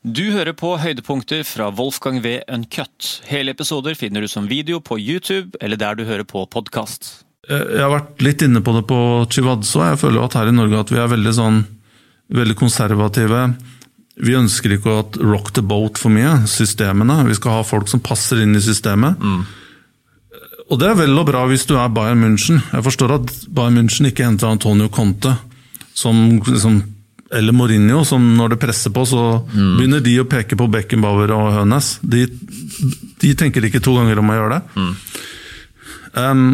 Du hører på høydepunkter fra Wolfgang V. Uncut. Hele episoder finner du som video på YouTube eller der du hører på podkast. Jeg har vært litt inne på det på Chivadso. Jeg føler at her i Norge at vi er veldig sånn veldig konservative. Vi ønsker ikke å rock the boat for mye, systemene. Vi skal ha folk som passer inn i systemet. Mm. Og det er vel og bra hvis du er Bayern München. Jeg forstår at Bayern München ikke henter Antonio Conte som liksom eller Mourinho, som når det presser på, så mm. begynner de å peke på Beckenbauer og Hønes. De, de, tenker ikke to ganger om å gjøre det. Mm. Um,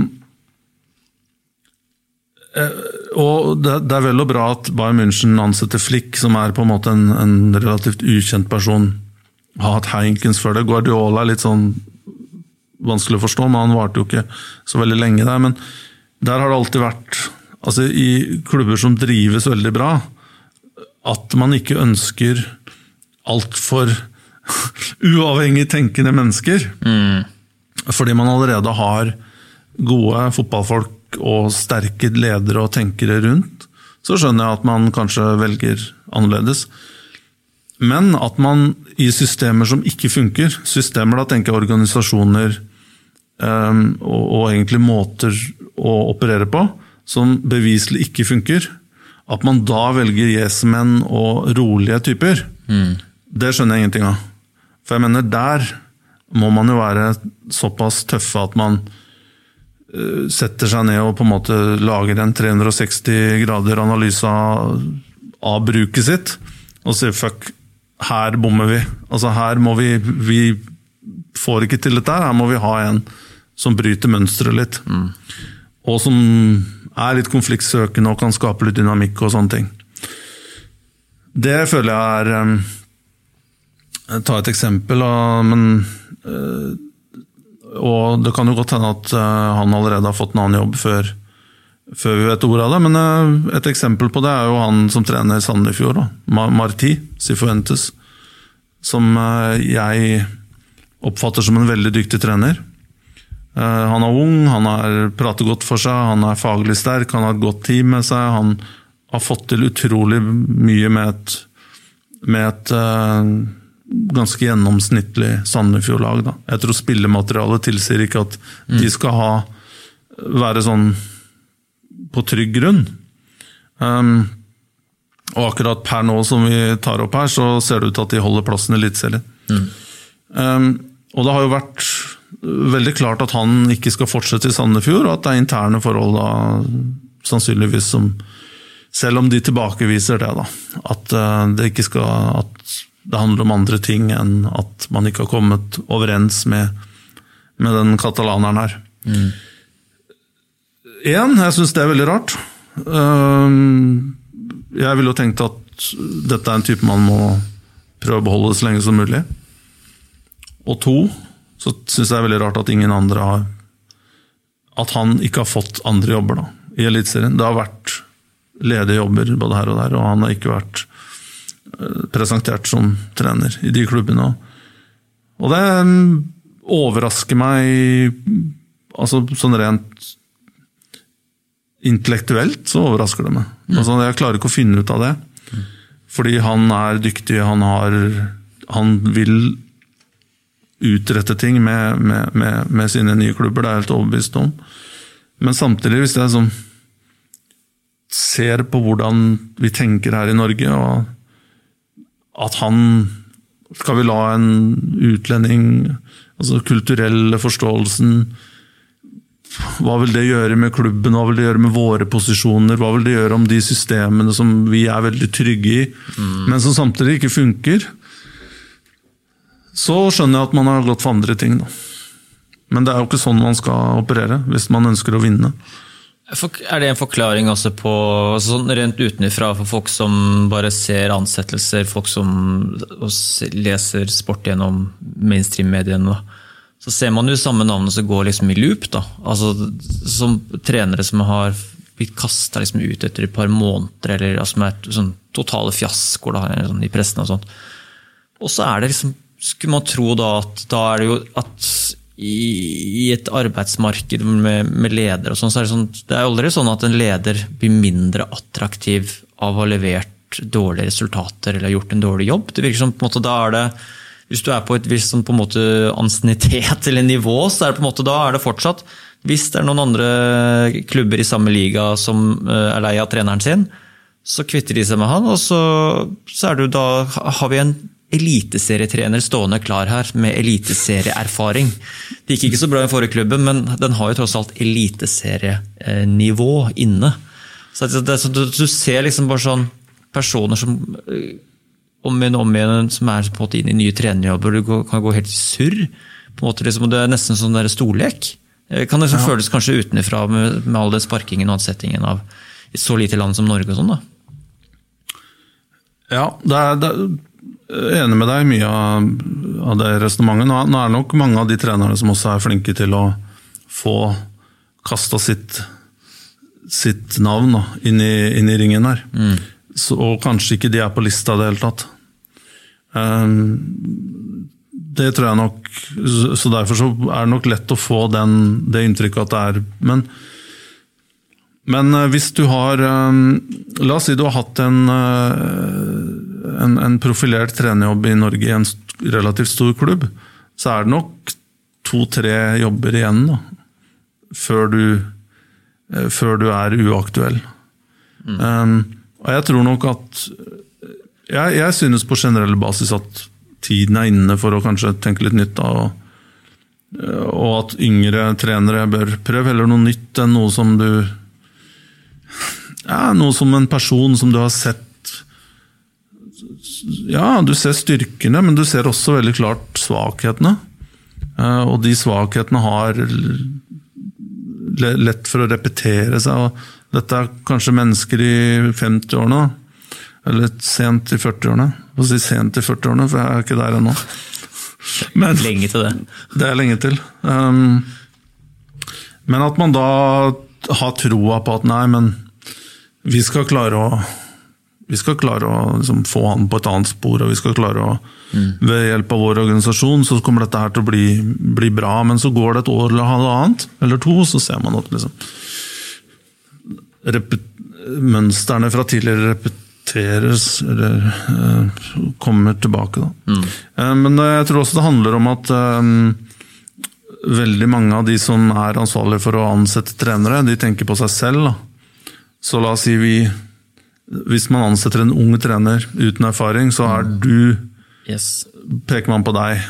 og det, det, er vel og bra at Bayern München ansetter Flick, som er på en måte en, en relativt ukjent person. Har hatt Heinkens før det. Guardiola er litt sånn vanskelig å forstå, men han varte jo ikke så veldig lenge der. Men der har det alltid vært altså I klubber som drives veldig bra, at man ikke ønsker altfor uavhengig tenkende mennesker. Mm. Fordi man allerede har gode fotballfolk og sterke ledere og tenkere rundt, så skjønner jeg at man kanskje velger annerledes. Men at man i systemer som ikke funker, systemer da tenker jeg organisasjoner um, og, og, egentlig måter å operere på, som beviselig ikke funker, at man da velger yes-menn og rolige typer, mm. det skjønner jeg ingenting av. For jeg mener, der må man jo være såpass tøffe at man uh, setter seg ned og på en måte lager en 360 grader analyse av, av bruket sitt, og sier fuck, her bommer vi. Altså her må vi Vi får ikke til dette her, her må vi ha en som bryter mønsteret litt. Mm. Og som er litt konfliktsøkende og kan skape litt dynamikk og sånne ting. Det føler jeg er um, Ta et eksempel, men uh, Og det kan jo godt hende at uh, han allerede har fått en annen jobb før, før vi vet ordet av det, men et eksempel på det er jo han som trener Sandefjord, Marti Sifuentes, som jeg oppfatter som en veldig dyktig trener. Eh, han er ung, han er, prater godt for seg, han er faglig sterk, han har et godt team med seg. Han har fått til utrolig mye med et, med et uh, ganske gjennomsnittlig Sandefjord-lag. Jeg tror spillematerialet tilsier ikke at mm. de skal ha, være sånn på trygg grunn. Um, og akkurat per nå som vi tar opp her, så ser det ut til at de holder plassen i Eliteserien. Mm. Um, og det har jo vært veldig klart at han ikke skal fortsette i Sandefjord, og at det er interne forhold da, sannsynligvis som Selv om de tilbakeviser det, da. At eh, det ikke skal At det handler om andre ting enn at man ikke har kommet overens med, med den katalaneren her. Mm. Én, jeg syns det er veldig rart. Eh, jeg ville jo tenkt at dette er en type man må prøve å beholde så lenge som mulig. Og to, så syns jeg det er veldig rart at ingen andre har At han ikke har fått andre jobber da, i Eliteserien. Det har vært ledige jobber både her og der, og han har ikke vært eh, presentert som trener i de klubbene. Og det overrasker meg altså sånn rent intellektuelt så overrasker det meg. Mm. Altså, jeg klarer ikke å finne ut av det. Fordi han er dyktig, han har Han vil utrette ting med, med, med, med, sine nye klubber, det er jeg helt overbevist om. Men samtidig, hvis jeg sånn ser på hvordan vi tenker her i Norge, og at han Skal vi la en utlending Altså kulturelle forståelsen Hva vil det gjøre med klubben, hva vil det gjøre med våre posisjoner? Hva vil det gjøre om de systemene som vi er veldig trygge i, mm. men som samtidig ikke funker? Så skjønner jeg at man har gått for andre ting. Da. Men det er jo ikke sånn man skal operere, hvis man ønsker å vinne. Er det en forklaring også på altså sånn rent utenfra for folk som bare ser ansettelser, folk som leser sport gjennom mainstream-mediene? Så ser man jo samme navnet som går liksom i loop. da. Altså, Som trenere som har blitt kasta liksom ut etter et par måneder, eller altså, som er sånn totale fiaskoer sånn, i pressen og sånt. Og så er det liksom skulle man tro da at da er det jo at i, et arbeidsmarked med, med ledere og sånn, så er det sånn Det er aldri sånn at en leder blir mindre attraktiv av å ha levert dårlige resultater eller gjort en dårlig jobb. Det virker som på en måte da er det Hvis du er på et visst sånn, ansiennitet eller nivå, så er det på en måte da er det fortsatt Hvis det er noen andre klubber i samme liga som eh, er lei av treneren sin, så kvitter de seg med han, og så, så er det jo da har vi en eliteserietrener stående klar her med eliteserieerfaring. Det gikk ikke så bra i forrige klubben, men den har jo tross alt eliteserienivå inne. Så det, det, du, du, ser liksom bare sånn personer som om igjen om igjen som er på en måte inn i nye trenerjobber, du kan gå helt i surr. på en måte liksom, Det er nesten sånn der storlek. Det kan liksom ja. føles kanskje utenfra med, med all den sparkingen og ansettingen av et så lite land som Norge og sånn. da. Ja, det er, det er enig med deg i mye av, av det resonnementet. Nå, nå er det nok mange av de trenerne som også er flinke til å få kasta sitt, sitt navn da, inn, i, inn, i, ringen her. Mm. Så, og kanskje ikke de er på lista i det hele tatt. Um, det tror jeg nok Så derfor så er det nok lett å få den, det inntrykket at det er Men men eh, hvis du har eh, La oss si du har hatt en, eh, en, en profilert trenerjobb i Norge i en relativt stor klubb, så er det nok to-tre jobber igjen da, før, du, før du er uaktuell. Mm. Um, og jeg tror nok at jeg, jeg, synes på generell basis at tiden er inne for å kanskje tenke litt nytt. da, og, og at yngre trenere bør prøve heller noe nytt enn noe som du ja, noe som en person som du har sett Ja, du ser styrkene, men du ser også veldig klart svakhetene. Eh, og de svakhetene har lett for å repetere seg. og Dette er kanskje mennesker i 50-årene, eller sent i 40-årene. Få si sent i 40-årene, for jeg er ikke der ennå. Men, lenge til det. Det er lenge til. Um, men at man da har troa på at nei, men vi skal klare å vi skal klare å liksom, få han på et annet spor, og vi skal klare å mm. Ved hjelp av vår organisasjon så kommer dette her til å bli, bli, bra, men så går det et år eller halvannet, eller to, så ser man at liksom, mønstrene fra tidligere repeteres, eller uh, kommer tilbake. Mm. Uh, men uh, jeg tror også det handler om at veldig mange av de som er ansvarlige for å ansette trenere, de tenker på seg selv. Da. Så la oss si vi Hvis man ansetter en ung trener uten erfaring, så er mm. du yes. Peker man på deg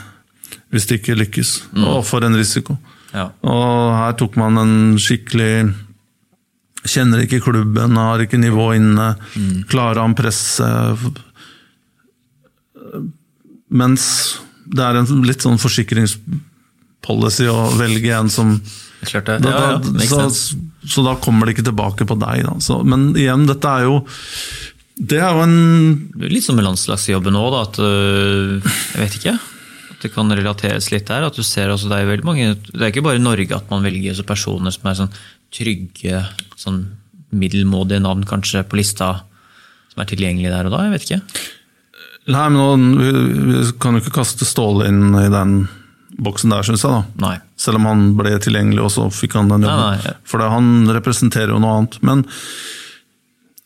hvis det ikke lykkes. Mm. Og for en risiko. Ja. Og her tok man en skikkelig Kjenner ikke klubben, har ikke nivå inne. Mm. Klarer han presset Mens det er en litt sånn forsikringspolicy å velge en som Klart det. Ja, ja, så, så, da kommer det ikke tilbake på deg. Så, men igjen, dette er jo Det er jo en Litt som med landslagsjobben òg, at øh, Jeg vet ikke. At det kan relateres litt der. at du ser også, Det er veldig mange, det er ikke bare i Norge at man velger personer som er sånn trygge, sånn middelmådige navn kanskje på lista, som er tilgjengelige der og da. Jeg vet ikke. Nei, men nå, Vi kan jo ikke kaste Ståle inn i den boksen der, syns jeg. da. Nei. Selv om han ble tilgjengelig, og så fikk han den jobben. Nei, nei. For han representerer jo noe annet. Men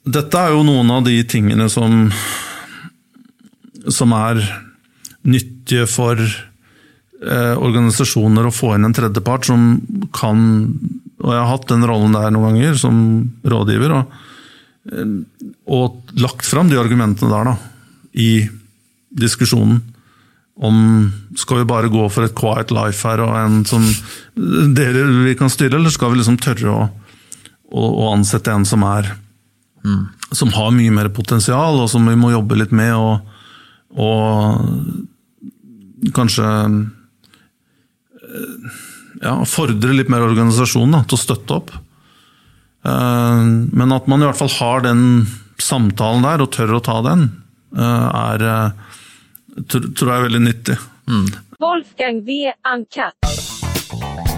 dette er jo noen av de tingene som som er nyttige for eh, organisasjoner å få inn en tredjepart som kan Og jeg har hatt den rollen der noen ganger, som rådgiver. Og, eh, og lagt fram de argumentene der, da. I diskusjonen om Skal vi bare gå for et quiet life her og en som dere vi kan styre, eller skal vi liksom tørre å, å, å ansette en som er mm. Som har mye mer potensial, og som vi må jobbe litt med, og, og kanskje ja, fordre litt mer organisasjon da, til å støtte opp. Eh, men at man i hvert fall har den samtalen der, og tør å ta den, eh, er tror jeg er veldig nyttig. Mm. Wolfgang V. Ankat.